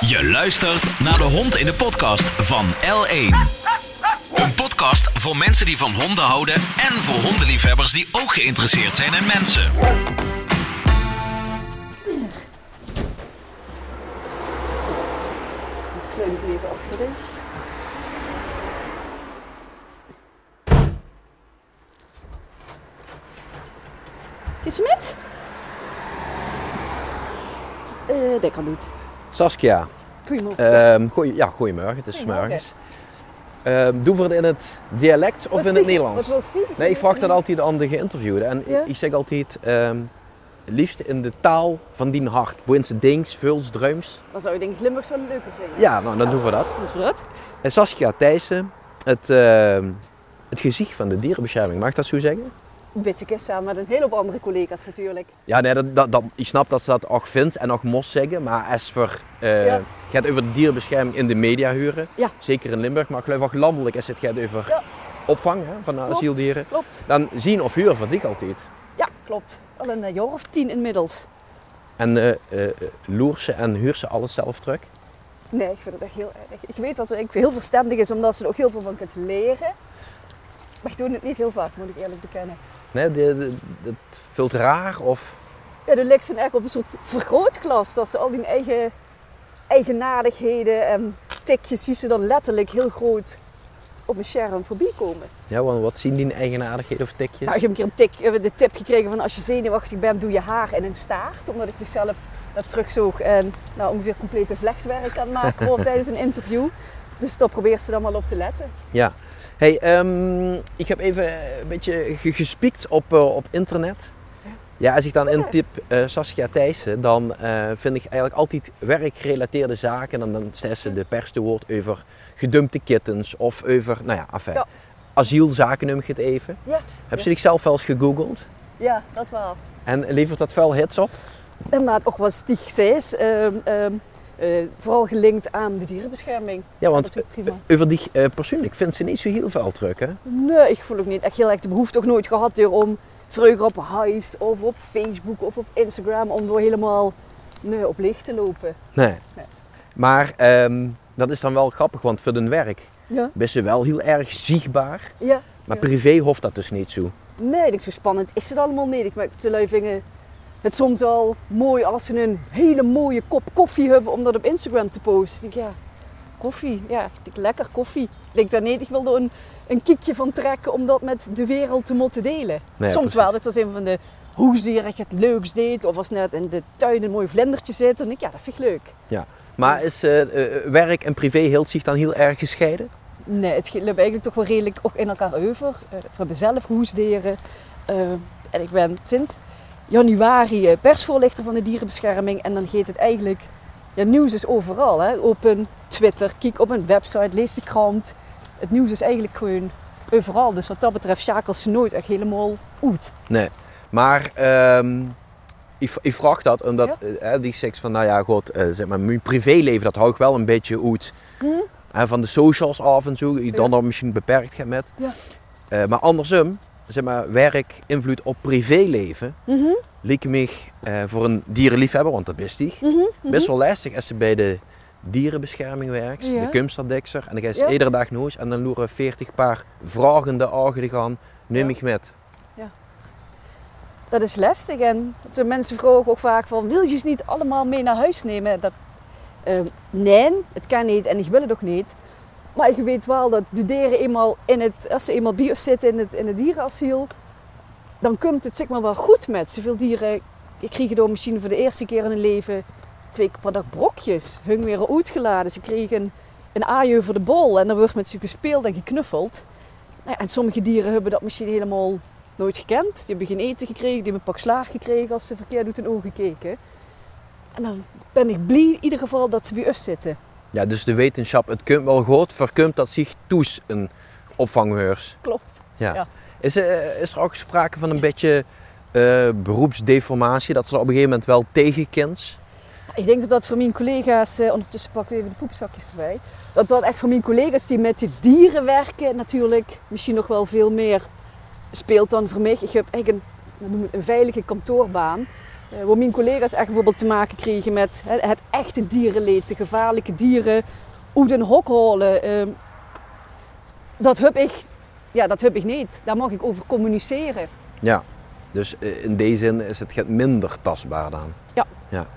Je luistert naar de hond in de podcast van L1. Een podcast voor mensen die van honden houden en voor hondenliefhebbers die ook geïnteresseerd zijn in mensen. Ik sleutel even achter. Is met? Eh, dat kan niet. Saskia, Goedemorgen. ehm goeie, ja, goedemorgen. Het is morgens. Ehm doen we het in het dialect of Wat in het Nederlands? Wat wil je? Nee, ik vraag dat altijd aan de geïnterviewden. En Ja? ik zeg altijd, ehm liefst in de taal van die hart. Boense dings, vuls, drums. Dan zou je denk ik Limburgs wel leuker vinden. Ja, nou, dan doen we dat. Voor het. En Saskia Thijssen, het, het gezicht van de dierenbescherming, mag ik dat zo zeggen? Witteke samen met een hele hoop andere collega's natuurlijk. Ja, nee, dat, dat, dat, ik snap dat ze dat ook vindt en ook moest zeggen. Maar als voor, eh Ja. gaat over dierenbescherming in de media huren. Ja. Zeker in Limburg, maar ik geloof ook landelijk als het gaat over Ja. opvang hè, van Klopt. asieldieren. Klopt. Dan zien of huren vind ik altijd. Ja, klopt. Al een eh, jaar of tien inmiddels. En eh eh, loer ze en huur ze alles zelf terug. Nee, ik vind het echt heel erg. Ik weet dat het heel verstandig is, omdat ze er ook heel veel van kunt leren. Maar ik doe het niet heel vaak, moet ik eerlijk bekennen. Nee, de, de, het vult raar of... Ja, de lijkt zijn echt op een soort vergrootglas. Dat ze al die eigen eigenaardigheden en tikjes zien ze dan letterlijk heel groot op een scherm voorbij komen. Ja, want wat zien die eigenaardigheden of tikjes? Nou, ik heb een keer een tik, eh, de tip gekregen van als je zenuwachtig bent, doe je haar in een staart. Omdat ik mezelf dat terugzoog en nou, ongeveer complete vlechtwerk aan het maken tijdens een interview. Dus daar probeert ze dan wel op te letten. Ja. Hey, ehm, ik heb even een beetje ge- gespiekt op, eh, op internet. Ja, als ik dan intyp eh Saskia Thijssen, dan eh, vind ik eigenlijk altijd werkgerelateerde zaken. En dan staat ze de pers te woord over gedumpte kittens of over, nou ja, enfin, Ja. asielzaken noem ik het even. Ja. Heb je zichzelf wel eens gegoogeld? Ja, dat wel. En levert dat veel hits op? Inderdaad, ook wat Stieg zei, eh, vooral gelinkt aan de dierenbescherming. Ja, want over die eh, persoonlijk vindt ze niet zo heel veel hè? Nee, ik voel ook niet echt heel erg de behoefte ook nooit gehad door om vroeger op Hives of op Facebook of op Instagram om door helemaal nee, op leeg te lopen. Nee. Nee. Maar ehm, dat is dan wel grappig, want voor hun werk Ja, is ze wel heel erg zichtbaar. ja. Maar Ja. privé hoeft dat dus niet zo. Nee, ik denk zo spannend is het allemaal niet. Ik dat de lui vinden het soms wel mooi als ze een hele mooie kop koffie hebben om dat op Instagram te posten. Ik denk, ja, koffie, ja, ik lekker koffie. Ik denk daar niet, ik wil er een, een kiekje van trekken om dat met de wereld te moeten delen. Nee, soms precies. wel, dat is als een van de hoezeer ik het leukst deed. Of als net in de tuin een mooi vlindertje zit. Dan denk ik, ja, dat vind ik leuk. Maar is eh, eh, werk en privé hield zich dan heel erg gescheiden? Nee, het loopt eigenlijk toch wel redelijk ook in elkaar over. Eh, we hebben zelf hoesdieren. Eh, en ik ben sinds januari eh, persvoorlichter van de dierenbescherming. En dan gaat het eigenlijk... Ja, nieuws is overal. Hè? Op een Twitter, kijk op een website, lees de krant. Het nieuws is eigenlijk gewoon overal. Dus wat dat betreft schakelt ze nooit echt helemaal uit. Nee. Maar ehm, ik, ik vraag dat omdat Ja. eh, die zegt van, nou ja, goed, eh, zeg maar, mijn privéleven dat hou ik wel een beetje uit. Hm? Van de socials af en zo, je dan Ja. dan misschien beperkt gaat met. Ja. Maar andersom, zeg maar, werk, invloed op privéleven, Mhm, leek me eh, voor een dierenliefhebber, want dat is die, mhm, mhm. best wel lastig als ze bij de dierenbescherming werkt, Ja. de Kumsterdekser. En dan ga je Ja. iedere dag nooit en dan loeren 40 paar vragende ogen gaan, neem Ja. ik met. Dat is lastig en mensen vragen ook vaak van, wil je ze niet allemaal mee naar huis nemen? Dat, eh, nee, het kan niet en ik wil het ook niet. Maar ik weet wel dat de dieren eenmaal in het, als ze eenmaal bij ons zitten in het, in het dierenasiel, dan komt het zeg maar wel goed met. Zoveel dieren kregen door misschien voor de eerste keer in hun leven twee keer per dag brokjes. Hun weer uitgeladen. Ze kregen een aaier voor de bol en dan wordt met ze gespeeld en geknuffeld. Nou en sommige dieren hebben dat misschien helemaal nooit gekend. Die hebben geen eten gekregen, die hebben een pak slaag gekregen als ze verkeerd uit hun ogen keken. En dan ben ik blij in ieder geval dat ze bij ons zitten. Ja, dus de wetenschap, het kunt wel goed, verkumt dat zich toes een opvanghuis. Klopt. Ja. Ja. Is, er, is er ook sprake van een beetje eh, beroepsdeformatie, dat ze er op een gegeven moment wel tegenkent? Ik denk dat dat voor mijn collega's, eh, ondertussen pakken we even de poepzakjes erbij, dat dat echt voor mijn collega's die met de dieren werken natuurlijk misschien nog wel veel meer speelt dan voor mij. Ik heb eigenlijk een, het een veilige kantoorbaan. Eh, waar mijn collega's echt bijvoorbeeld te maken kregen met het, het echte dierenleed, de gevaarlijke dieren, uit een hok halen. ehm, dat heb ik, ja, dat heb ik niet. Daar mag ik over communiceren. Ja. Dus eh, in die zin is het minder tastbaar dan.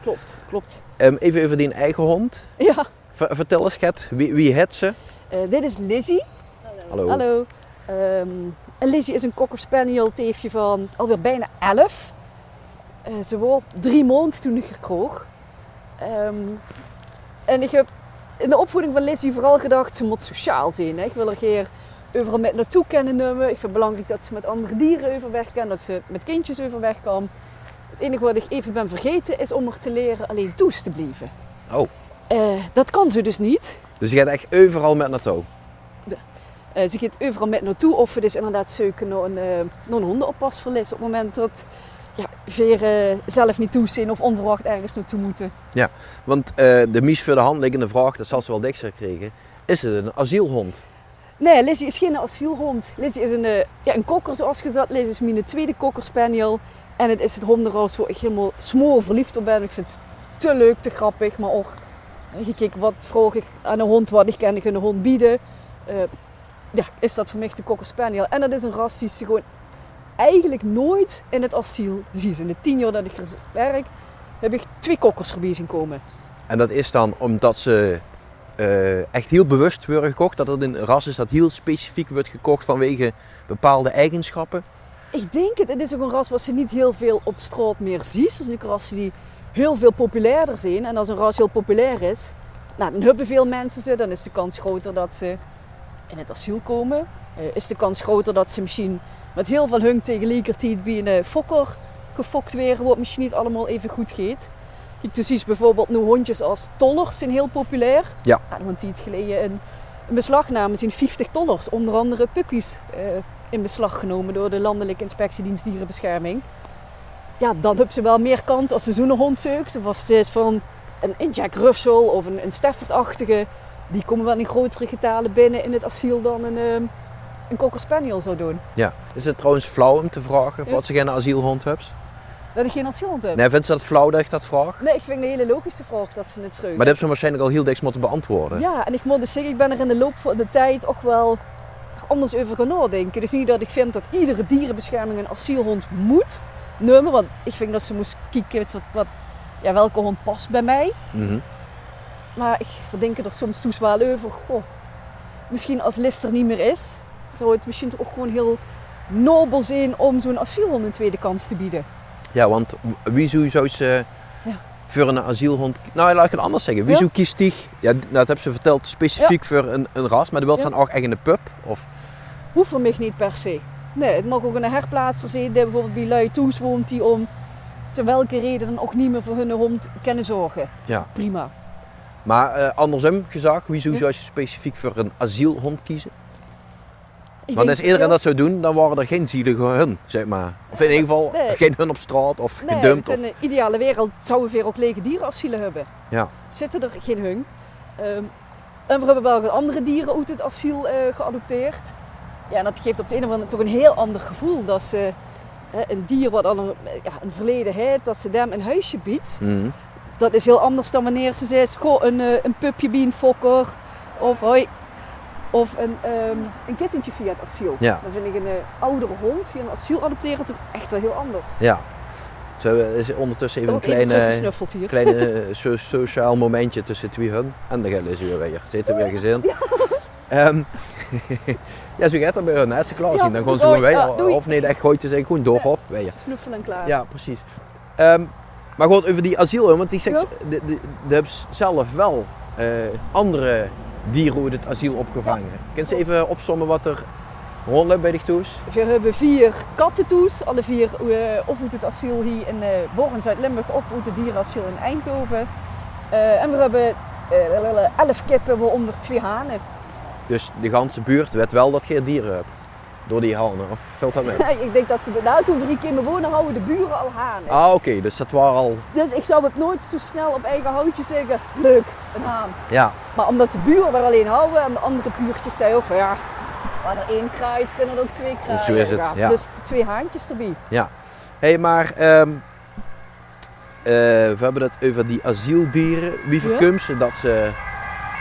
Klopt, klopt. Ehm, even over die eigen hond. Ja, Ver- vertel eens, Gert, wie, wie het ze? eh, dit is Lizzie. Hallo. Hallo. En Lizzie is een cocker spaniel teefje van alweer bijna 11. Eh, ze was drie maanden toen ik haar kroeg. Ehm, en ik heb in de opvoeding van Lizzie vooral gedacht, ze moet sociaal zijn. Hè. Ik wil er geen overal met naartoe kennen nemen. Ik vind het belangrijk dat ze met andere dieren overweg kan, dat ze met kindjes overweg kan. Het enige wat ik even ben vergeten is om er te leren alleen toes te blijven. Oh. Eh, dat kan ze dus niet. Dus je gaat echt overal met naartoe. Eh, ze gaat overal met naartoe of het is inderdaad zoeken naar een, eh, naar een hondenoppasverlies op het moment dat ja, veren zelf niet toe zijn of onverwacht ergens naartoe moeten. Want eh, de mies voor de hand liggende vraag, dat zal ze wel dikster krijgen. Is het een asielhond? Nee, Lizzie is geen asielhond. Lizzie is een, eh, ja, een kokker zoals gezegd. Lizzie is mijn tweede kokker spaniel. En het is het hondenras waar ik helemaal smoor verliefd op ben. Ik vind het te leuk, te grappig. Maar ook, eh, gekeken wat vroeg ik aan een hond wat ik kan ik een hond bieden. Eh, ja, is dat voor mij de kokker spaniel. En dat is een ras die ze gewoon eigenlijk nooit in het asiel zien. In de tien jaar dat ik er werk, heb ik twee kokkers voorbij zien komen. En dat is dan omdat ze eh, echt heel bewust worden gekocht. Dat het een ras is dat heel specifiek wordt gekocht vanwege bepaalde eigenschappen. Ik denk het. Het is ook een ras wat ze niet heel veel op straat meer ziet. Het is een ras die heel veel populairder zijn. En als een ras heel populair is, nou, dan hebben veel mensen ze. Dan is de kans groter dat ze in het asiel komen. Eh, is de kans groter dat ze misschien met heel veel hung tegelijkertijd bij een eh, fokker gefokt werden, wat misschien niet allemaal even goed gaat. Kijk, dus is bijvoorbeeld nu hondjes als tollers zijn heel populair. Ja. Nou, want die het geleden een, een beslagname zijn 50 tollers, onder andere puppies, eh, in beslag genomen door de Landelijke Inspectiedienst Dierenbescherming. Ja, dan hebben ze wel meer kans als ze zo'n hond zoekt. Of als het is van een, een Jack Russell of een, een Stafford-achtige. Die komen wel in grotere getalen binnen in het asiel dan een, ehm, een Cocker Spaniel zou doen. Ja. Is het trouwens flauw om te vragen of Ja. wat ze geen asielhond hebt? Dat ik geen asielhond heb. Nee, vindt ze dat flauw dat ik dat vraag? Nee, ik vind het een hele logische vraag dat ze het vreugde. Maar dat hebben ze waarschijnlijk al heel diks moeten beantwoorden. Ja, en ik moet dus zeggen, ik ben er in de loop van de tijd ook wel anders over gaan nadenken. Dus niet dat ik vind dat iedere dierenbescherming een asielhond moet nemen. Want ik vind dat ze moest kijken wat, wat, ja, welke hond past bij mij. Mhm. Maar ik verdenk er soms toes wel over. Goh, misschien als Lister er niet meer is, zou het misschien toch ook gewoon heel nobel zijn om zo'n asielhond een tweede kans te bieden. Ja, want wie zou zou ze Ja. voor een asielhond... Nou, laat ik het anders zeggen. Wie Ja. zou kiest die... Ja, dat hebben ze verteld specifiek voor een, een ras. Maar de wil dan ook echt een pup? Of... Hoeft voor mij niet per se. Nee, het mag ook een herplaatser zijn die bijvoorbeeld bij lui toes woont die om te welke reden dan ook niet meer voor hun hond kunnen zorgen. Ja. Prima. Maar eh, andersom gezegd, wie zou Ja. zou je specifiek voor een asielhond kiezen? Want als iedereen dat zou doen, dan waren er geen zielige hun, zeg maar. Of in ieder geval Nee. geen hun op straat of nee, gedumpt. in Of... een ideale wereld zouden we weer ook lege dierenasielen hebben. Ja. Zitten er geen hung. Ehm, en we hebben wel wat andere dieren uit het asiel eh, geadopteerd. Ja, en dat geeft op de een of andere toch een heel ander gevoel. Dat ze een dier wat al een, ja, een verleden heeft, dat ze hem een huisje biedt. Mhm. Dat is heel anders dan wanneer ze zegt, goh, een, eh, een pupje bij een fokker. Of hoi. Of een, ehm, een kittentje via het asiel. Ja. Dan vind ik een eh, oudere hond via een asiel adopteren toch echt wel heel anders. Ja. Zo eh, is ondertussen even een kleine, kleine eh, so- sociaal momentje tussen twee hun. En dan is u weer. Zitten weer gezin. Ja, zo gaat dat bij hun. Hè. Als ze klaar Ja, zijn, dan gaan ze gewoon weer. of nee, echt gooit ze gewoon door op. Weer. Snuffelen en klaar. Ja, precies. Ehm, maar goed, over die asiel, want die Ja. de, de, de hebben zelf wel eh, andere dieren uit het asiel opgevangen. Kun je even opsommen wat er rondloopt bij de toes? We hebben vier kattentoes, alle vier eh, of uit het asiel hier in uh, Born, Zuid-Limburg of uit het dierenasiel in Eindhoven. Eh, en we hebben eh, elf kippen, waaronder twee hanen. Dus de ganse buurt weet wel dat je geen dieren hebt. Door die hanen, of valt dat mee? ik denk dat ze de nou, toen we hier kwamen wonen, houden de buren al hanen. ah, oké, dus dat waren al... Dus ik zou het nooit zo snel op eigen houtje zeggen, leuk, een haan. Ja, Maar omdat de buren er alleen houden en de andere buurtjes zeiden ook van ja, waar er één kraait, kunnen er ook twee kraaien. Zo is het, ja. Dus twee haantjes erbij. hey, maar ehm, eh, we hebben het over die asieldieren. Wie Ja. verkumt ze dat ze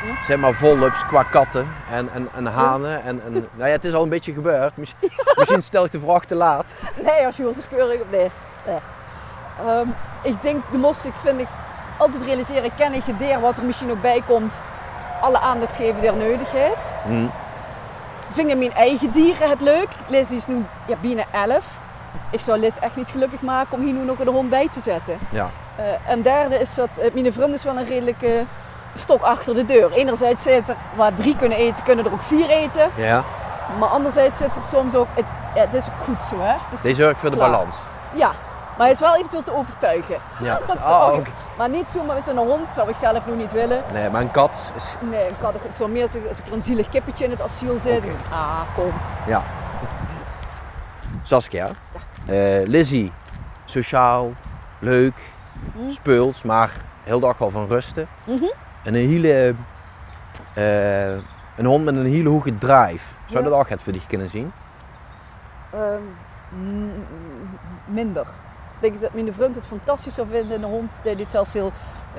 Ja. zeg maar volups qua katten en, en, en hanen. En, en, nou ja, het is al een beetje gebeurd. Miss- Misschien stel ik de vraag te laat. Nee, als je wil keurig of nee. nee. Ehm, ik denk, de mos, ik vind ik altijd realiseren, ken ik het dier wat er misschien ook bij komt, alle aandacht geven der nodigheid. Hm. Vind ik mijn eigen dieren het leuk. Liz is nu ja, bijna 11. Ik zou Liz echt niet gelukkig maken om hier nu nog een hond bij te zetten. Ja. Eh, en derde is dat eh, mijn vriend is wel een redelijke stok achter de deur. Enerzijds zit er waar drie kunnen eten, kunnen er ook vier eten. ja, Maar anderzijds zit er soms ook, het, ja, het is ook goed zo hè. Dus, deze zorgt voor de Klaar. balans. Ja, maar hij is wel eventueel te overtuigen. Ja. Dat is oké. Maar niet zomaar met een hond, zou ik zelf nog niet willen. Nee, maar een kat is... Nee, ik had het zo meer als er een zielig kippetje in het asiel zit. Ah, kom. Ja. Saskia. eh, Lizzie. Sociaal, leuk, Hm. speels, maar heel dag wel van rusten. Mhm. Een hele... eh, een hond met een hele hoge drive. Zou Ja. dat ook het voor dich kunnen zien? Ehm, m- minder. Ik denk dat mijn vriend het fantastisch zou vinden. Een hond die dit zelf veel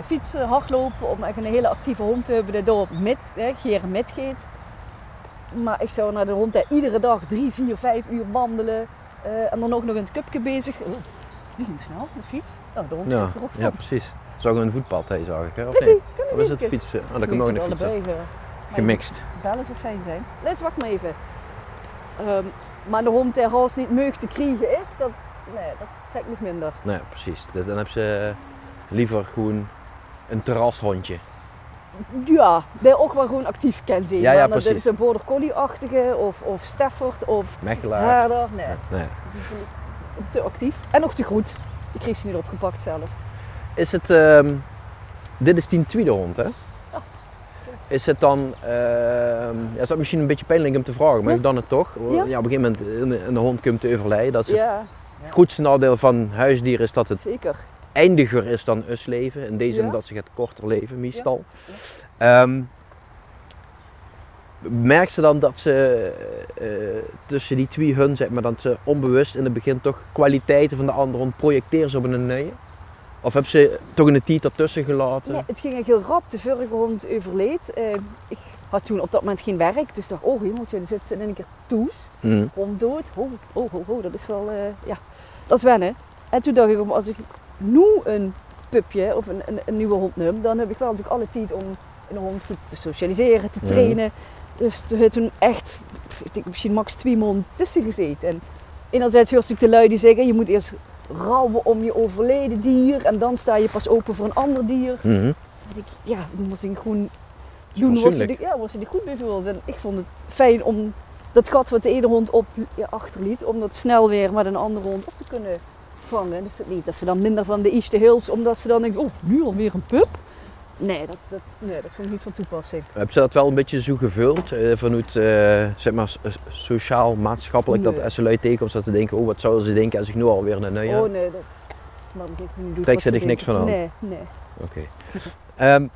fietsen, hardlopen. Om echt een hele actieve hond te hebben die door met, hè, geren met gaat. Maar ik zou naar de hond die iedere dag drie, vier, vijf uur wandelen. eh, en dan ook nog in het cupje bezig. Oh, die ging snel, de fiets. Nou, de hond Ja, er ook van. ja precies. Zo een voetpad, zag ik. Hè? Of Precies, niet? Of is het zien. fietsen? Oh, dat kan nog in de fiets. allebei. eh, Gemixt. Bellen zou fijn zijn. Les, wacht maar even. Ehm, maar de hond haast niet meug te krijgen is, dat, nee, dat trekt nog minder. Nee, precies. Dus dan heb ze liever gewoon een terrashondje. Ja, die ook wel gewoon actief kan zijn. Ja, ja, precies. is een border collie-achtige of, of Stafford of Mechelaar. herder. Nee, Nee. te actief. En nog te goed. Ik kreeg ze niet opgepakt zelf. Is het, ehm, dit is die tweede hond, hè? Is het dan, ehm ja, is dat misschien een beetje pijnlijk om te vragen, maar Ja. ik dan het toch? Ja. Ja. op een gegeven moment een, hond komt te overlijden. Dat is het grootste nadeel van huisdier is dat het zeker. eindiger is dan ons leven. In deze zin dat ze het korter leven meestal. Ehm, merkt ze dan dat ze eh, tussen die twee hun, zeg maar, dat ze onbewust in het begin toch kwaliteiten van de andere hond projecteren ze op een nieuwe? Of hebben ze toch een tijd ertussen gelaten? Nee, het ging echt heel rap. De vorige hond overleed. Eh, ik had toen op dat moment geen werk. Dus dacht, oh hemeltje, er zit ze in één keer toes. Mhm. hond dood. Oh, oh, oh, oh, dat is wel, eh, ja, dat is wennen. En toen dacht ik, als ik nu een pupje of een, een, een nieuwe hond neem, dan heb ik wel natuurlijk alle tijd om een hond goed te socialiseren, te Mhm. trainen. Dus toen heb echt, ik denk misschien max twee maanden tussen gezeten. En enerzijds hoor ik de lui die zeggen, je moet eerst rouwen om je overleden dier en dan sta je pas open voor een ander dier. Mhm. En ik, ja, dan moest ik gewoon doen wat ze, ja, wat ze er goed voelde. En ik vond het fijn om dat gat wat de ene hond op, ja, achterliet, om dat snel weer met een andere hond op te kunnen vangen. Dus dat niet dat ze dan minder van de East Hills, omdat ze dan denken, oh, nu alweer een pup. Nee, dat, dat, nee, dat vond ik niet van toepassing. Hebben ze dat wel een beetje zo gevuld? eh, vanuit eh, zeg maar, s- sociaal, maatschappelijk, Nee. dat lui tegenkomt, dat ze denken, oh wat zouden ze denken als ik nu alweer een nieuwe... Oh nee, dat... Maar ik nu doe Trekt ze zich niks van aan? Nee, nee. Oké. Ehm,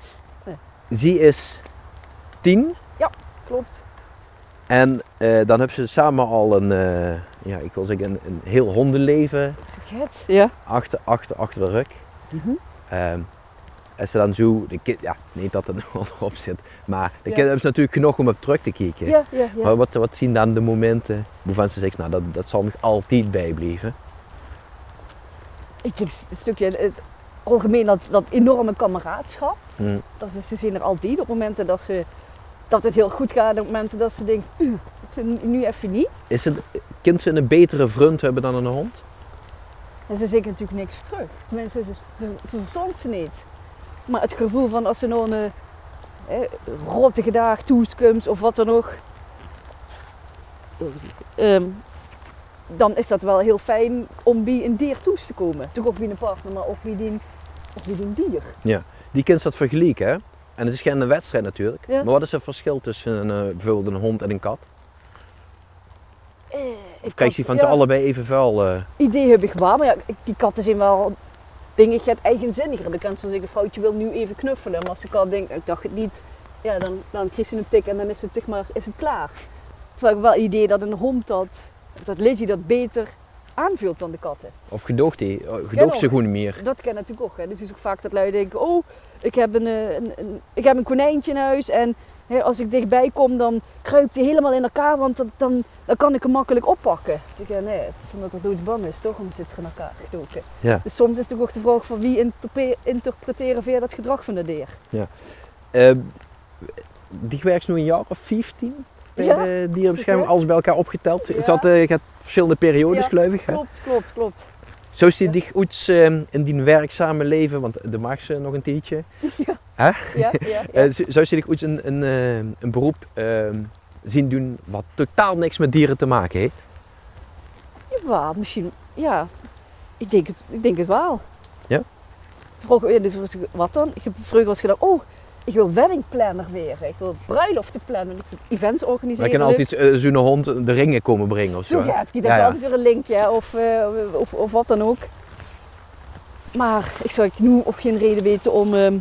Nee. Zij is tien Klopt. en eh, dan hebben ze samen al een, eh, ja, ik wil zeggen, een, een heel hondenleven Vergeet. Ja. achter, achter, achter de rug. Mhm. Ehm, als ze dan zo, de kind, ja, niet dat er nog erop zit, maar de Ja. kinderen hebben ze natuurlijk genoeg om op terug te kijken. Ja, ja, ja. Maar wat, wat zien dan de momenten waarvan ze zegt, nou dat, dat zal nog altijd bijblijven? Ik denk het stukje, het algemeen dat, dat enorme kameraadschap. Hm. Dat is, ze zien er altijd op momenten dat, ze, dat het heel goed gaat. Op momenten dat ze denken, "Ugh, dat ze nu even niet. Is het, kind ze een betere vriend hebben dan een hond? En ze zeggen natuurlijk niks terug. Tenminste, ze ze verstond ze niet. Maar het gevoel van als ze nog een eh, rottige dag toekomt of wat dan ook. ehm, dan is dat wel heel fijn om bij een dier toe te komen. Toch ook bij een partner, maar ook bij ook bij die dier. Die kind dat vergelijken, hè? En het is geen wedstrijd natuurlijk. Ja. Maar wat is het verschil tussen een, eh, bijvoorbeeld een hond en een kat? Eh, Of krijg je van ze ja. allebei even vuil? eh? idee heb ik wel, maar ja, die katten zijn wel, denk ik, het eigenzinniger. De kans van zeggen, vrouwtje wil nu even knuffelen. Maar als de kat denkt, ik dacht het niet, ja, dan, dan krijg je een tik en dan is het, zeg maar, is het klaar. Terwijl ik wel het idee dat een hond dat, dat Lizzie dat beter aanvult dan de katten. Of gedoogt die? Gedoogt ze gewoon meer? Dat ken natuurlijk ook. Hè. Dus is ook vaak dat lui denken, oh, ik heb een, eh, een, een- ik heb een konijntje in huis en als ik dichtbij kom dan kruipt hij helemaal in elkaar, want dat- dan, dan kan ik hem makkelijk oppakken. Ik ja, nee, het is omdat er doodsbang is, toch, om zit er in elkaar gedoken. Ja. Dus soms is het ook de vraag van wie interpe- interpreteren via dat gedrag van de dier. Eh, die werkt nu een jaar of 15 bij Ja, de dierenbescherming, alles bij elkaar opgeteld. Ja. Het had, eh, gaat verschillende periodes, Ja, geloof ik. Hè? Klopt, klopt, klopt. Zo is die dich iets eh, in die werkzame leven, want de mag ze nog een tijdje. Ja, ja, ja. Eh, zo- zou je dich iets een, een, eh, een beroep eh, zien doen wat totaal niks met dieren te maken heeft? Ja, misschien, ja. Ik denk het, ik denk het wel. Ja? Vroeger, ja, dus wat dan? Ik heb vroeger was gedacht, oh, ik wil weddingplanner weer. Ik wil bruiloften plannen. Ik wil events Maar organiseren. je kan altijd eh, zo'n hond de ringen komen brengen of zo. Het. Ja, Ja, ja. altijd weer een linkje of, eh, of, of wat dan ook. Maar ik zou ik nu ook geen reden weten om, ehm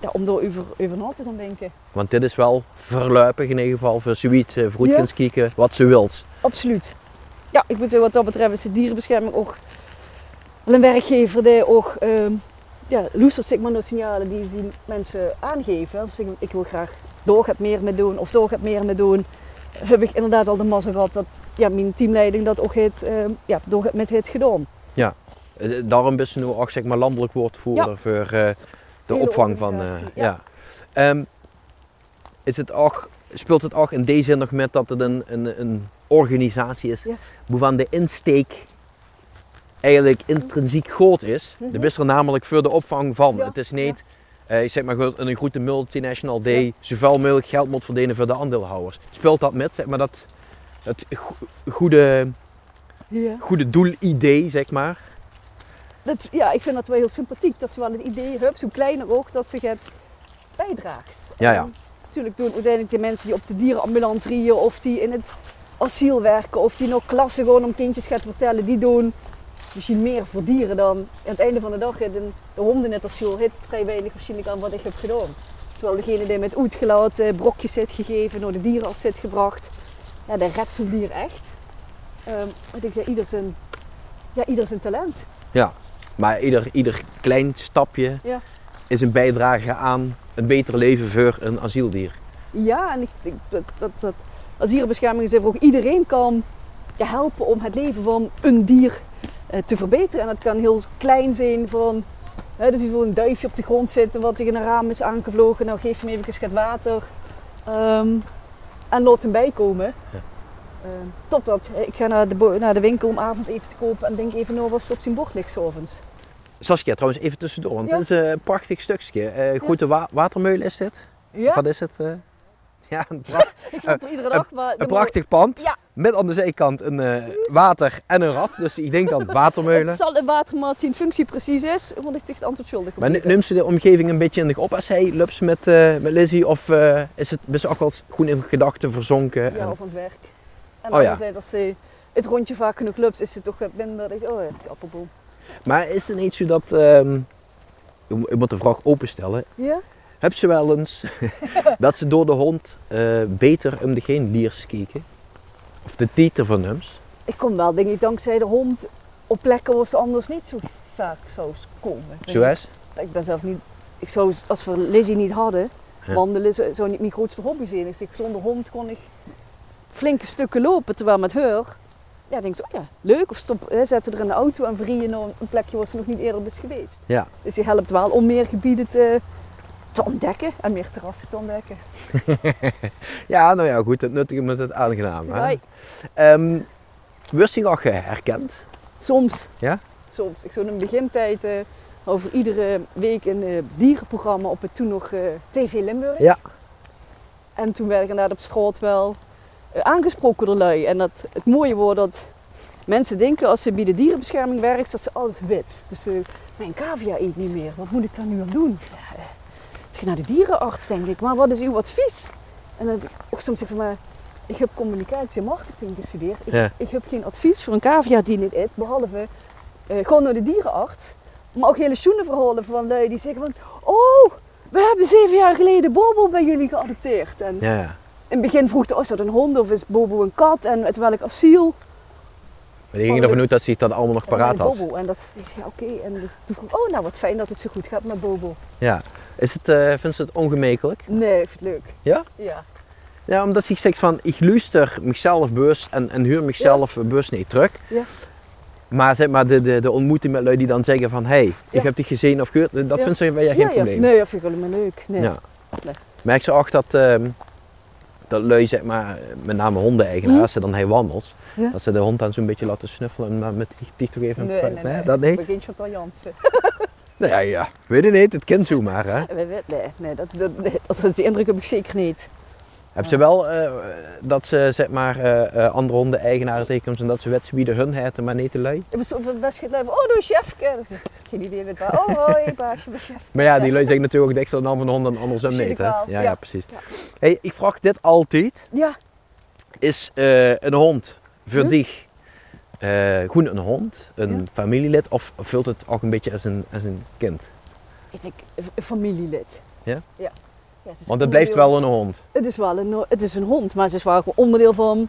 ja, om er over, over na te gaan denken. Want dit is wel verluipig in ieder geval voor zoiets, uh, Ja. kunt kijken wat ze wilt. Absoluut. Ja, ik moet wat dat betreft is de dierenbescherming ook wel een werkgever die ook ehm ja, loestert zeg maar de signalen die die mensen aangeven. Zeg, ik wil graag door het meer mee doen of door het meer mee doen. Heb ik inderdaad al de mazzel gehad dat ja, mijn teamleiding dat ook heeft, ehm, ja, door het met heeft gedaan. Eh, Daarom is ze nu ook zeg maar landelijk woordvoerder voor eh, de Hele opvang van. eh, ja. ja. Ehm, is het ook, speelt het ook in deze zin nog met dat het een, een, een organisatie is, Ja. waarvan de insteek eigenlijk intrinsiek groot is. Mhm. De is er namelijk voor de opvang van. Ja, Het is niet, eh, ik zeg maar een grote multinational die zoveel mogelijk geld moet verdienen voor de aandeelhouders. Speelt dat met, zeg maar, dat het go- goede, Ja. goede doelidee, zeg maar. Dat, ja, ik vind dat wel heel sympathiek. Dat ze wel het idee hebben, zo kleiner ook, dat ze het bijdraagt. Ja, ja. En natuurlijk doen uiteindelijk de mensen die op de dierenambulance rijden of die in het asiel werken of die nog klassen gewoon om kindjes gaat vertellen, die doen misschien meer voor dieren dan aan het einde van de dag de, de honden in het heeft vrij weinig waarschijnlijk aan wat ik heb gedaan. Terwijl degene die met uitgelaten brokjes heeft gegeven, naar de dierenarts heeft gebracht, ja, dat redt zo'n dier echt. Ehm, ik denk dat ieder zijn, ja, ieder zijn talent. Maar ieder, ieder klein stapje Ja. is een bijdrage aan een beter leven voor een asieldier. Ja, en ik denk dat, dat, dat als dierenbescherming is ook iedereen kan ja, helpen om het leven van een dier eh, te verbeteren. En dat kan heel klein zijn van, hè, dus voor een duifje op de grond zitten wat tegen een raam is aangevlogen. Nou geef hem even wat water ehm, en laat hem bijkomen. Ja. Ehm, totdat ik ga naar de, naar de winkel om avondeten te kopen en denk even nou wat er op zijn bord ligt 's avonds. Saskia, trouwens even tussendoor, want Ja. dit is een prachtig stukje. Eh grote wa watermeulen is dit? Ja, Of Wat is het? eh? Ja, een, pra- ik loop er iedere dag. Maar een prachtig pand. Ja. Met aan de zijkant een eh, water en een rat. Dus ik denk dan watermeulen. Het zal een watermaat zien functie precies is, want ik dicht antwoord schuldig Maar neemt ze de omgeving een beetje in de op als hij lups met, eh, met Lizzie? Of eh, is het best ook wel goed in gedachten verzonken? Ja, En- of aan het werk. En Oh ja. als ze het rondje vaak genoeg loopt, is het toch minder. Oh ja, het is die appelboom. Maar is het niet zo dat... ehm ik mo- ik moet de vraag openstellen. Ja? Heb ze wel eens dat ze door de hond beter om de geen diers kijken? Of de tieten van hem? Ik kom wel, denk ik, dankzij de hond op plekken waar ze anders niet zo vaak zou komen. Zoals? Ik ben zelf niet... Ik zou, als we Lizzie niet hadden, Ja. wandelen zou niet mijn grootste hobby zijn. Ik zeg, zonder hond kon ik flinke stukken lopen, terwijl met haar... Ja, denk ik zo, oh ja, leuk. Of stop, hè, zetten er in de auto en verrieën naar een plekje waar ze nog niet eerder is geweest. Ja. Dus je helpt wel om meer gebieden te, te ontdekken en meer terrassen te ontdekken. Ja, nou ja, goed. Het nuttige met het aangename. Ehm, Wist je al herkend? Soms. Ja? Soms. Ik zou in de begintijd eh, over iedere week een eh, dierenprogramma op het toen nog eh, TV Limburg. Ja. En toen werd ik inderdaad op straat wel aangesproken door lui. En dat, het mooie wordt dat mensen denken als ze bij de dierenbescherming werkt, dat ze alles wit. Dus eh, mijn cavia eet niet meer. Wat moet ik daar nu aan doen? Ja, ik naar de dierenarts, denk ik. Maar wat is uw advies? En dan ook soms zeg ik van, maar ik heb communicatie en marketing gestudeerd. Ik, Ja. ik heb geen advies voor een cavia die niet eet, behalve eh, gewoon naar de dierenarts. Maar ook hele schoenen verhalen van lui die zeggen van, oh, we hebben zeven jaar geleden Bobo bij jullie geadopteerd. En Ja, in het begin vroeg de, oh, is dat een hond of is Bobo een kat en uit welk asiel? Maar die gingen ervan uit dat ze het dan allemaal nog paraat had. Bobo. En dat is, ja, oké. En dus toen vroeg oh, nou wat fijn dat het zo goed gaat met Bobo. Ja. Is het, eh vindt ze het ongemakelijk? Nee, ik vind het leuk. Ja? Ja. Ja, omdat ze zegt van, ik luister mezelf bewust en, en huur mezelf bewust niet terug. Ja. Maar, zeg maar de, de, de ontmoeting met lui die dan zeggen van, hé, hey, ik Ja. heb dich gezien of gehoord, dat Ja. vindt ze bij jou geen ja, ja. probleem. Nee, dat vind ik helemaal leuk. Nee. Ja. Nee. Merk ze ook dat, ehm dat lui, zeg maar, met name hondeneigenaars, als ze dan hij wandelt? Ja. dat ze de hond dan zo'n beetje laten snuffelen, maar met die, toch even Nee, kwijt. nee, nee. dat niet? Chantal Jansen. Nee, ja, ja, weet je niet, het kind zo maar, hè. Nee, nee, dat, dat, dat is die indruk heb ik zeker niet. Heb ze wel eh, dat ze, zeg maar, eh, eh, andere honden-eigenaren tegenkomt en dat ze wedstrieden hun heten, maar niet de lui? Ik het best gedaan. Oh, doe chefke. Dat Geen idee wat waar. Oh, hoi, baasje, mijn chef. Maar ja, die lui zeggen natuurlijk ook extra naam van de hond en andersom niet, hè. Ja, ja, ja. precies. Ja. Hey, ik vraag dit altijd. Ja, Is een hond voor Hm? dich eh, gewoon een hond, een Ja. familielid, of vult het ook een beetje als een, als een kind? ik denk een familielid. Ja? Ja. ja het Want het blijft wel een hond. Het is wel een, het is een hond, maar ze is wel onderdeel van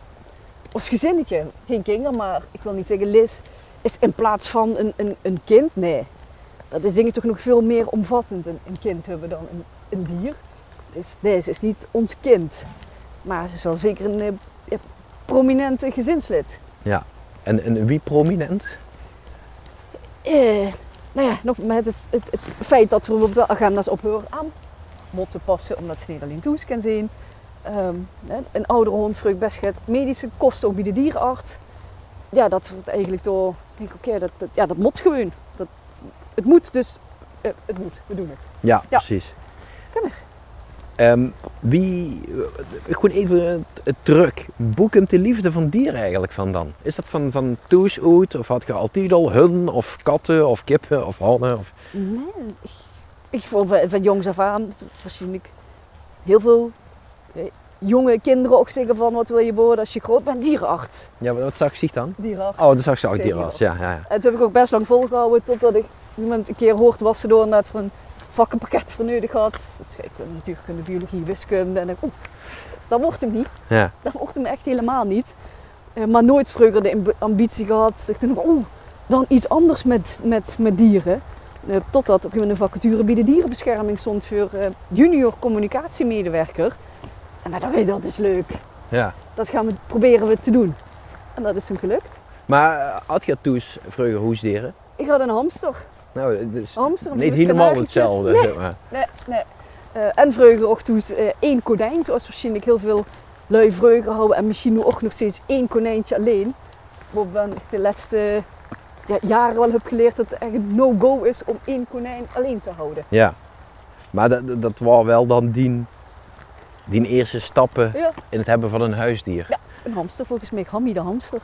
ons gezinnetje. Geen kinderen, maar ik wil niet zeggen Liz is in plaats van een, een, een kind. Nee, dat is denk ik toch nog veel meer omvattend, een, een kind hebben dan een, een dier. Dus nee, ze is niet ons kind. Maar ze is wel zeker een eh, ja, prominente gezinslid. En, en wie prominent? Eh, nou ja, nog met het, het, het feit dat we bijvoorbeeld wel agenda's op haar aan moeten passen, omdat ze niet alleen toes kan zien. Ehm, een oudere hond vreugd best gaat medische kosten ook bij de dierenarts. Ja, dat wordt eigenlijk door, ik denk oké, dat, dat, ja, dat moet gewoon. Dat, het moet, dus eh, het moet, we doen het. Ja, Ja. precies. Kom Ehm, wie, eh, gewoon even het, terug. Hoe komt de liefde van dieren eigenlijk van dan? Is dat van, van of had je altijd al hun, of katten, of kippen, of honden? Of... Nee, ik, ik vond van, van jongs af aan, waarschijnlijk heel veel eh, jonge kinderen ook zeggen van wat wil je worden als je groot bent? Dierenarts. Ja, wat zag ik dan? Dierenarts. Oh, dat zag ze ook Tegen dieren was. Ja, ja, ja. En toen heb ik ook best lang volgehouden totdat ik iemand een keer hoorde was ze door voor een vakkenpakket voor nodig had. Ik wil natuurkunde, biologie, wiskunde. En oeh, dat wordt hem niet. ja. Dat wordt hem echt helemaal niet. Eh, maar nooit vroeger de amb- ambitie gehad. Ik toen oeh, dan iets anders met, met, met dieren. Eh, totdat op een een vacature bij de dierenbescherming stond voor eh, junior communicatiemedewerker. En dan dacht ik, dat is leuk. ja. Dat gaan we proberen we te doen. En dat is toen gelukt. Maar had je toes vroeger hoesdieren? Ik had een hamster. Nou, het is niet helemaal hetzelfde. Nee, zeg maar. nee, nee. Eh, en vreugde ook toen eh, één konijn, zoals waarschijnlijk heel veel lui vreugde houden. En misschien nu ook nog steeds één konijntje alleen. Waarvan ik de laatste ja, jaren wel heb geleerd dat het echt no-go is om één konijn alleen te houden. Ja. Maar dat, dat- dat was wel dan die, die eerste stappen Ja, in het hebben van een huisdier. Ja. een hamster, volgens mij Hammy de hamster.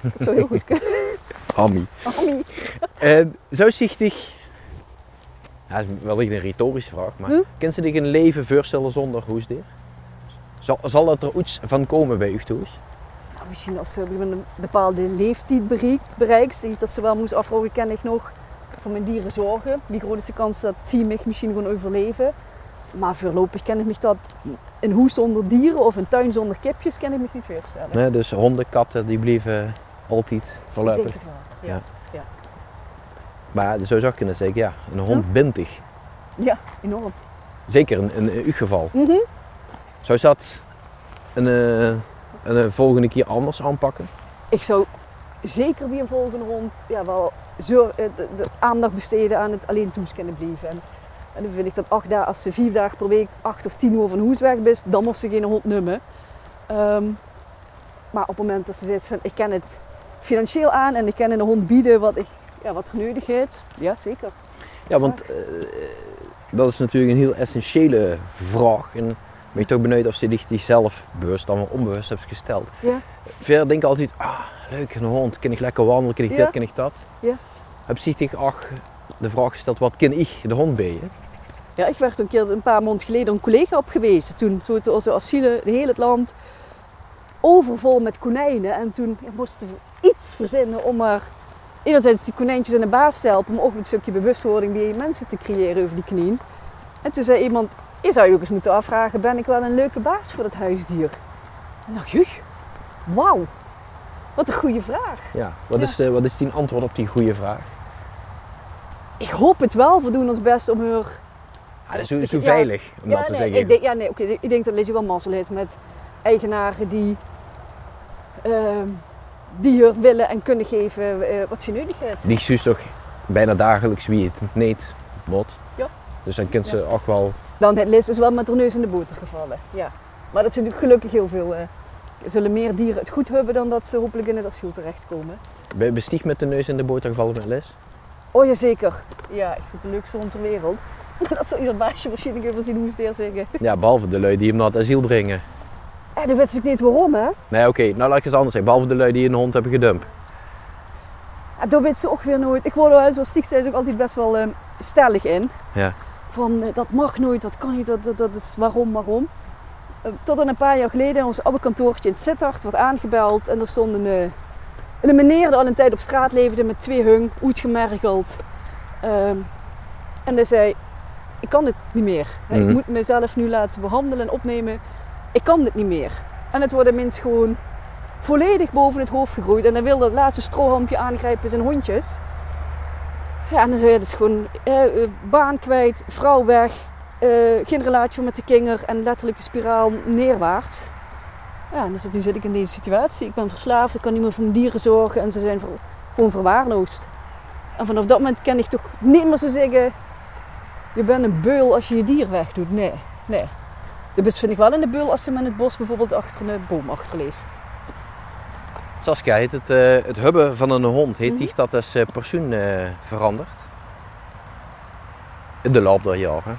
Dat zou heel goed kunnen. Hammy. Hammy. En zo zichtig. Ja, dat is wellicht een retorische vraag, maar Hm? kan ze zich een leven voorstellen zonder hoesdier? Zal, zal dat er iets van komen bij u? Nou, misschien als ze een bepaalde leeftijd bereikt, bereikt dat ze wel moest afvragen, kan ik nog voor mijn dieren zorgen? Die groot is de kans dat ze mij misschien gewoon overleven. Maar voorlopig ken ik me dat een hoes zonder dieren of een tuin zonder kipjes kan ik me niet voorstellen. Nee, dus honden, katten, die blijven altijd ik denk voorlopig. het wel. Ja, Ja. Maar zo zou je kunnen zeggen, ja, een hond bindt dich. ja enorm. Zeker in, in, uw geval. Mhm. Zou je dat een, eh, een, eh, volgende keer anders aanpakken? Ik zou zeker bij een volgende hond ja, wel zo, eh, de, de aandacht besteden aan het alleen toes kunnen blijven. En, en dan vind ik dat acht dagen, als ze vier dagen per week acht of tien uur van hoes weg is, dan moest ze geen hond nummen. Ehm, maar op het moment dat ze zegt van ik ken het financieel aan en ik kan een hond bieden wat, ik, ja, wat er nodig is, ja zeker. Ja, want eh, dat is natuurlijk een heel essentiële vraag. En ben je toch benieuwd of ze zich die zelf bewust dan wel onbewust hebt gesteld. Ja. Verder denk ik altijd, ah, leuk, een hond, kan ik lekker wandelen, kan ik Ja. dit, kan ik dat. Ja. Heb je zich ach, de vraag gesteld, wat kan ik de hond bij je? Ja, ik werd een keer een paar maanden geleden een collega op gewezen. Toen zo onze asielen, de hele het land, overvol met konijnen. En toen moesten we iets verzinnen om maar enerzijds die konijntjes in de baas te helpen, maar ook een stukje bewustwording bij mensen te creëren over die knieën. En toen zei iemand, je zou je ook eens moeten afvragen, ben ik wel een leuke baas voor dat huisdier? En ik dacht, juch, wauw. Wat een goede vraag. Ja. Wat, Ja. Is, wat is die antwoord op die goede vraag? Ik hoop het wel. We doen ons best om haar... Ja, dat is zo, zo Ja. veilig om ja, dat te nee, zeggen. Ik denk, ja, nee, oké. ik denk dat Lizzie wel mazzel heeft met eigenaren die... ehm, die willen en kunnen geven eh, wat ze nodig heeft. Die zus toch bijna dagelijks wie het niet moet. Ja. Dus dan kunt ze ook wel... Dan Liz dus wel met haar neus in de boter gevallen. Ja. Maar dat zijn natuurlijk gelukkig heel veel... eh, zullen meer dieren het goed hebben dan dat ze hopelijk in het asiel terechtkomen. Ben je besticht met de neus in de boter gevallen met les? Oh ja, zeker. Ja, ik vind het de leukste hond ter wereld. dat zou ieder baasje waarschijnlijk even zien hoe ze het zeggen. Ja, behalve de lui die hem naar het asiel brengen. En dan weet ik niet waarom, hè. Nee, oké. Nou, laat ik eens anders zeggen. Behalve de lui die een hond hebben gedumpt. Ja, daar weet ze ook weer nooit. Ik word er zoals Stiek zei, is ook altijd best wel ehm, stellig in. Ja. Van, eh, dat mag nooit, dat kan niet, dat, dat, dat is waarom, waarom. Eh, tot dan een paar jaar geleden in ons oude kantoortje in Sittard wordt aangebeld. En er stond een, eh, een meneer die al een tijd op straat leefde met twee hung, uitgemergeld. Ehm, en hij zei, ik kan dit niet meer. Hè, Mhm. Ik moet mezelf nu laten behandelen en opnemen. Ik kan dit niet meer. En het wordt de mens gewoon volledig boven het hoofd gegroeid. En dan wil dat laatste strohalmpje aangrijpen zijn hondjes. Ja, en dan zei je, is gewoon eh, eh, baan kwijt, vrouw weg, eh, geen relatie met de kinger en letterlijk de spiraal neerwaarts. Ja, en dus nu zit ik in deze situatie. Ik ben verslaafd, ik kan niet meer voor mijn dieren zorgen en ze zijn gewoon verwaarloosd. En vanaf dat moment kan ik toch niet meer zo zeggen, je bent een beul als je je dier wegdoet. Nee, nee. De best vind ik wel in de beul als ze hem in het bos bijvoorbeeld achter een boom achterleest. Saskia, heet het, eh, het hubben van een hond, heet Mhm. die dat als eh, persoon eh, veranderd? In de loop der jaren.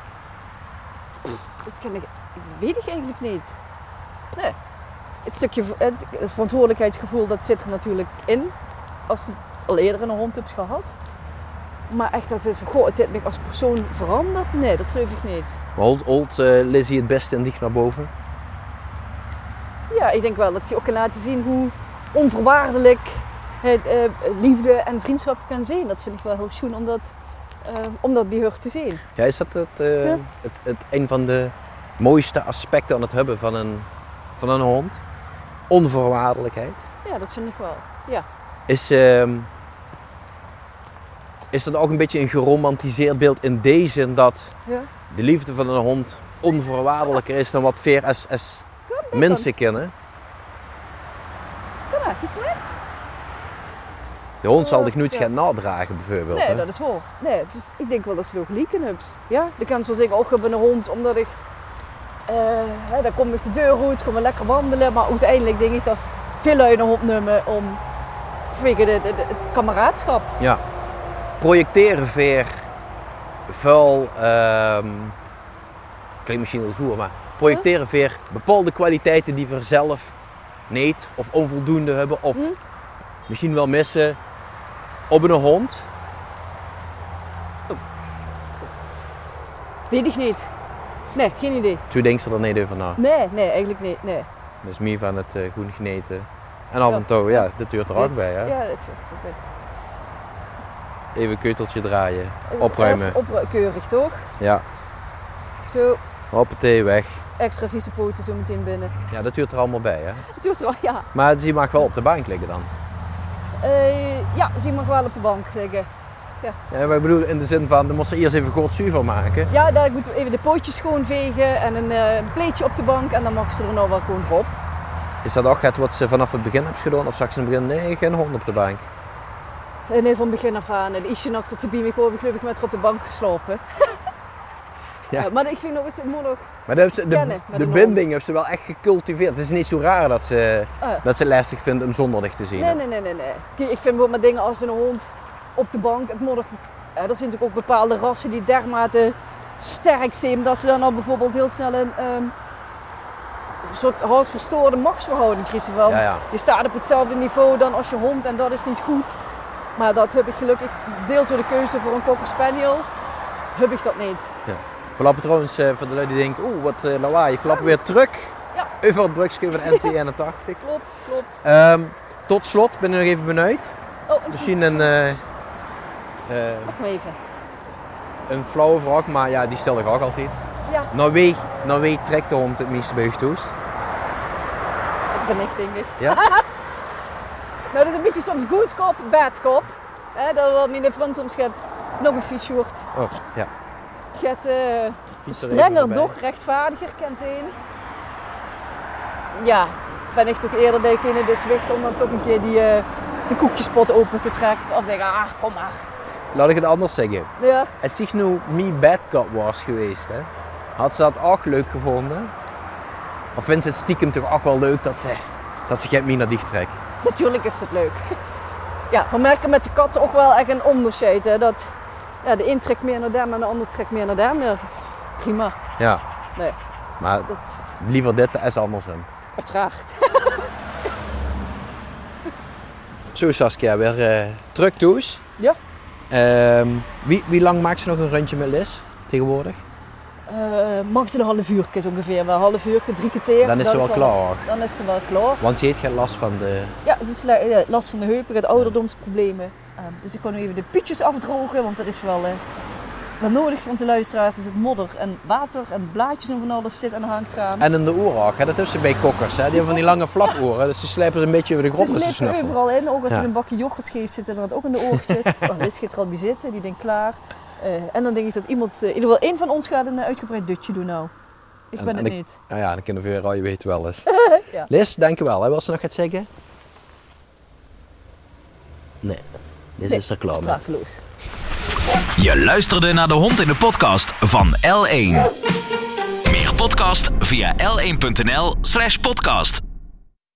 Dat kan ik, weet ik eigenlijk niet. Nee. Het stukje het verantwoordelijkheidsgevoel dat zit er natuurlijk in. Als je al eerder een hond hebt gehad. Maar echt dat het van, goh, het heeft me als persoon veranderd. Nee, dat geloof ik niet. Holt, holt eh, Lizzie het beste en dicht naar boven? Ja, ik denk wel dat hij ook kan laten zien hoe onvoorwaardelijk het, eh, liefde en vriendschap kan zijn. Dat vind ik wel heel schoon om dat, eh, om dat bij haar te zien. Ja, is dat het, Ja. het, het, een van de mooiste aspecten aan het hebben van een, van een hond? Onvoorwaardelijkheid. Ja, dat vind ik wel. Is, ehm, is dat ook een beetje een geromantiseerd beeld in deze zin dat Ja. de liefde van een hond onvoorwaardelijker is dan wat als mensen kennen? Kom maar, iets met? De hond zal zich nooit Ja. gaan nadragen bijvoorbeeld. Nee, hè? dat is waar. Nee, dus ik denk wel dat ze nog lieken hebben. Ja, de kans wel zeggen, oh, ik heb een hond omdat ik... eh hè, dan kom ik de deur uit, kom ik lekker wandelen. Maar uiteindelijk denk ik dat ze veel lui een hond nemen om... Vanwege het kameraadschap. Ja. Projecteren veer vuil, ehm klinkt misschien zoer, maar projecteren veer bepaalde kwaliteiten die we zelf niet of onvoldoende hebben of Hm? misschien wel missen op een hond. Weet ik niet. Nee, geen idee. Toen denk je er niet over na. Nee, nee, eigenlijk niet. Nee. Dat is meer van het eh groen geneten. En af Ja. en toe, ja, dit duurt er ook bij. Hè? Ja, dat hoort erbij. Even een keuteltje draaien. Opruimen. Even opru- keurig, toch? Ja, Zo, hoppatee, weg. extra vieze poten zo meteen binnen. Ja, dat duurt er allemaal bij. Hè? Doet er wel, ja. Maar die mag wel op de bank liggen dan. Eh, ja, zie mag wel op de bank liggen. Ja, maar ik bedoel in de zin van, dan moest ze eerst even goed zuiver maken. Ja, daar moeten we even de pootjes schoonvegen en een eh pleetje op de bank en dan mag ze er nou wel gewoon op. Is dat ook het wat ze vanaf het begin hebben gedaan? Of zag ze in het begin, nee, geen hond op de bank? En nee, van begin af aan. En Isje nog dat ze bij me gewoon, geloof ik, met haar op de bank geslopen. Ja. Ja, maar ik vind nog eens, het nog... Maar ze, Kennen de, de binding hebben ze wel echt gecultiveerd. Het is niet zo raar dat ze, Ah. dat ze lastig vindt om zonder dich te zien. Nee, nee, nee, nee, nee. Kijk, ik vind bijvoorbeeld met dingen als een hond op de bank, het moet nog... Ja, er zijn natuurlijk ook bepaalde rassen die dermate sterk zijn, dat ze dan al bijvoorbeeld heel snel een... ehm, een soort halsverstoorde machtsverhouding krijgen van... Ja, ja. Je staat op hetzelfde niveau dan als je hond en dat is niet goed. Maar dat heb ik gelukkig, deels door de keuze voor een Cocker Spaniel, heb ik dat niet. Verlappen trouwens, eh, voor de lui die denken, oeh, wat eh, lawaai. Verlappen weer terug Ja. over het brugje van de N281. Klopt, klopt. Ehm, tot slot ben ik nog even benieuwd. Oh, een Misschien een, eh, Wacht maar even. een flauwe vraag, maar ja, die stel ik ook altijd. Ja, Naar wie, naar wie trekt de hond het meeste bij je toest? dat ben ik denk ik. Ja? Nou, dat is een beetje soms good cop, bad cop. Hè, dat wel mijn vriend soms gaat nog een fietsjoert. Oh, ja. Gaat eh, Fiets er strenger, doch rechtvaardiger kan zijn. Ja, ben ik toch eerder degene die zwicht om dan toch een keer die, eh, de koekjespot open te trekken. Of zeggen, ah, kom maar. Laat ik het anders zeggen. Ja, Als zich nu me bad cop was geweest, hè, had ze dat ook leuk gevonden? Of vindt ze het stiekem toch ook wel leuk dat ze, dat ze geen me naar dicht trekt? natuurlijk is het leuk. Ja, we merken met de katten ook wel echt een onderscheid. Hè, dat ja, de een trekt meer naar daar en de ander trekt meer naar daar. Maar prima, Ja. Nee. Maar dat liever dit als andersom. uiteraard. Zo Saskia, weer eh terug thuis. Ja. Ehm, wie, wie lang maakt ze nog een rondje met Liz tegenwoordig? Mag ze een half uur ongeveer, maar een half uur, drie keer. Dan is ze wel klaar. Dan is ze wel klaar. Want ze heeft geen last van de... Ja, ze heeft eh, last van de heupen, gaat ouderdomsproblemen. Eh, dus ik kan nu even de pietjes afdrogen, want dat is wel, wel nodig voor onze luisteraars. Er zit modder en water en blaadjes en van alles zit aan de hangtraan. En in de hè? dat is ze bij kokkers. Hè? Die hebben van die lange flaporen, dus ze slijpen ze een beetje over de grond Ze ze snuffelen. overal in, ook als Ja. er een bakje yoghurt geeft, zit er ook in de oortjes. oh, dit gaat er al bij zitten, die denkt klaar. Eh, en dan denk ik dat iemand, eh, in ieder geval één van ons gaat een eh, uitgebreid dutje doen nou. Ik En- ben en het niet. Nou ja, dan kunnen we weer al, je weet wel eens. Ja. Liz, dankjewel. Hè? Wil ze nog iets zeggen? Nee, Liz Nee, is er klaar mee. Prateloos. Je luisterde naar de hond in de podcast van L1. Meer podcast via l1.nl slash podcast.